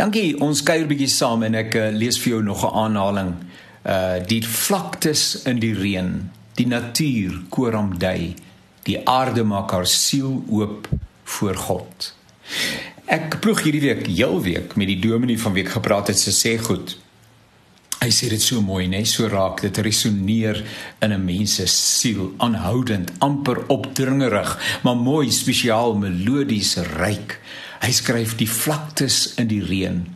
Dankie. Ons kuier bietjie saam en ek uh, lees vir jou nog 'n aanhaling. Uh die vlaktes in die reën, die natuur koram dui, die aarde maak haar siel oop voor God. Ek ploeg hierdie week heel week met die dominee van week gepraat het se sê goed. Hy sê dit so mooi, net so raak dit resoneer in 'n mens se siel, aanhoudend, amper opdringerig, maar mooi, spesiaal, melodies, ryk. Hy skryf die vlaktes in die reën.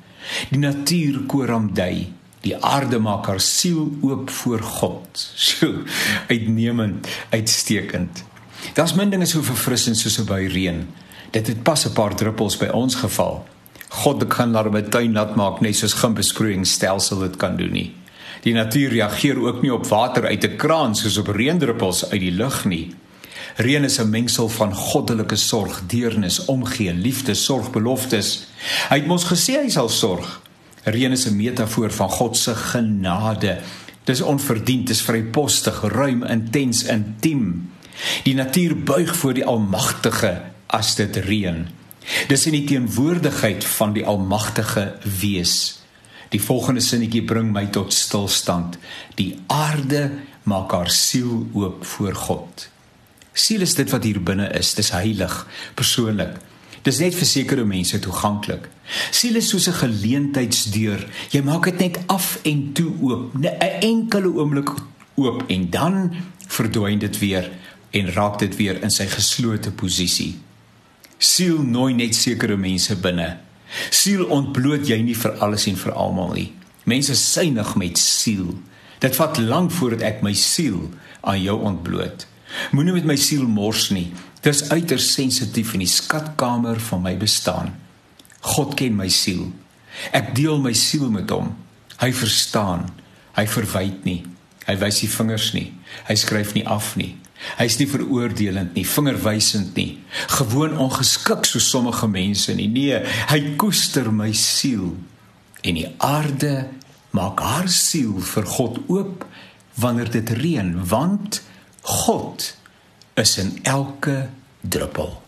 Die natuur koram dui. Die aarde maak haar siel oop voor God. So uitnemend, uitstekend. Daar's min dinge so verfrissend soos 'n by reën. Dit het pas 'n paar druppels by ons geval. God kan daar met tuin nat maak net soos geen besproeiingsstelsel dit kan doen nie. Die natuur reageer ook nie op water uit 'n kraan soos op reendruppels uit die lug nie. Reën is 'n mengsel van goddelike sorg, deernis, omgee, liefde, sorg, beloftes. Hy het mos gesê hy sal sorg. Reën is 'n metafoor van God se genade. Dis onverdiend, dis vrypostig, ruim, intens, intiem. Die natuur buig voor die Almagtige as dit reën. Dis in die teenwoordigheid van die Almagtige wees. Die volgende sinnetjie bring my tot stilstand. Die aarde maak haar siel oop voor God. Siel is dit wat hier binne is, dis heilig, persoonlik. Dis net vir sekere mense toeganklik. Siel is soos 'n geleentheidsdeur. Jy maak dit net af en toe oop, 'n enkele oomblik oop en dan verdwyn dit weer en raak dit weer in sy geslote posisie. Siel nooi net sekere mense binne. Siel ontbloot jy nie vir alles en vir almal nie. Mense synig met siel. Dit vat lank voordat ek my siel aan jou ontbloot. Moenie met my siel mors nie. Dis uiters sensitief in die skatkamer van my bestaan. God ken my siel. Ek deel my siel met hom. Hy verstaan. Hy verwyd nie. Hy wys nie vingers nie. Hy skryf nie af nie. Hy's nie veroordelend nie, vingerwysend nie, gewoon ongeskik so sommige mense nie. Nee, hy koester my siel en die aarde maak haar siel vir God oop wanneer dit reën, want God is in elke druppel.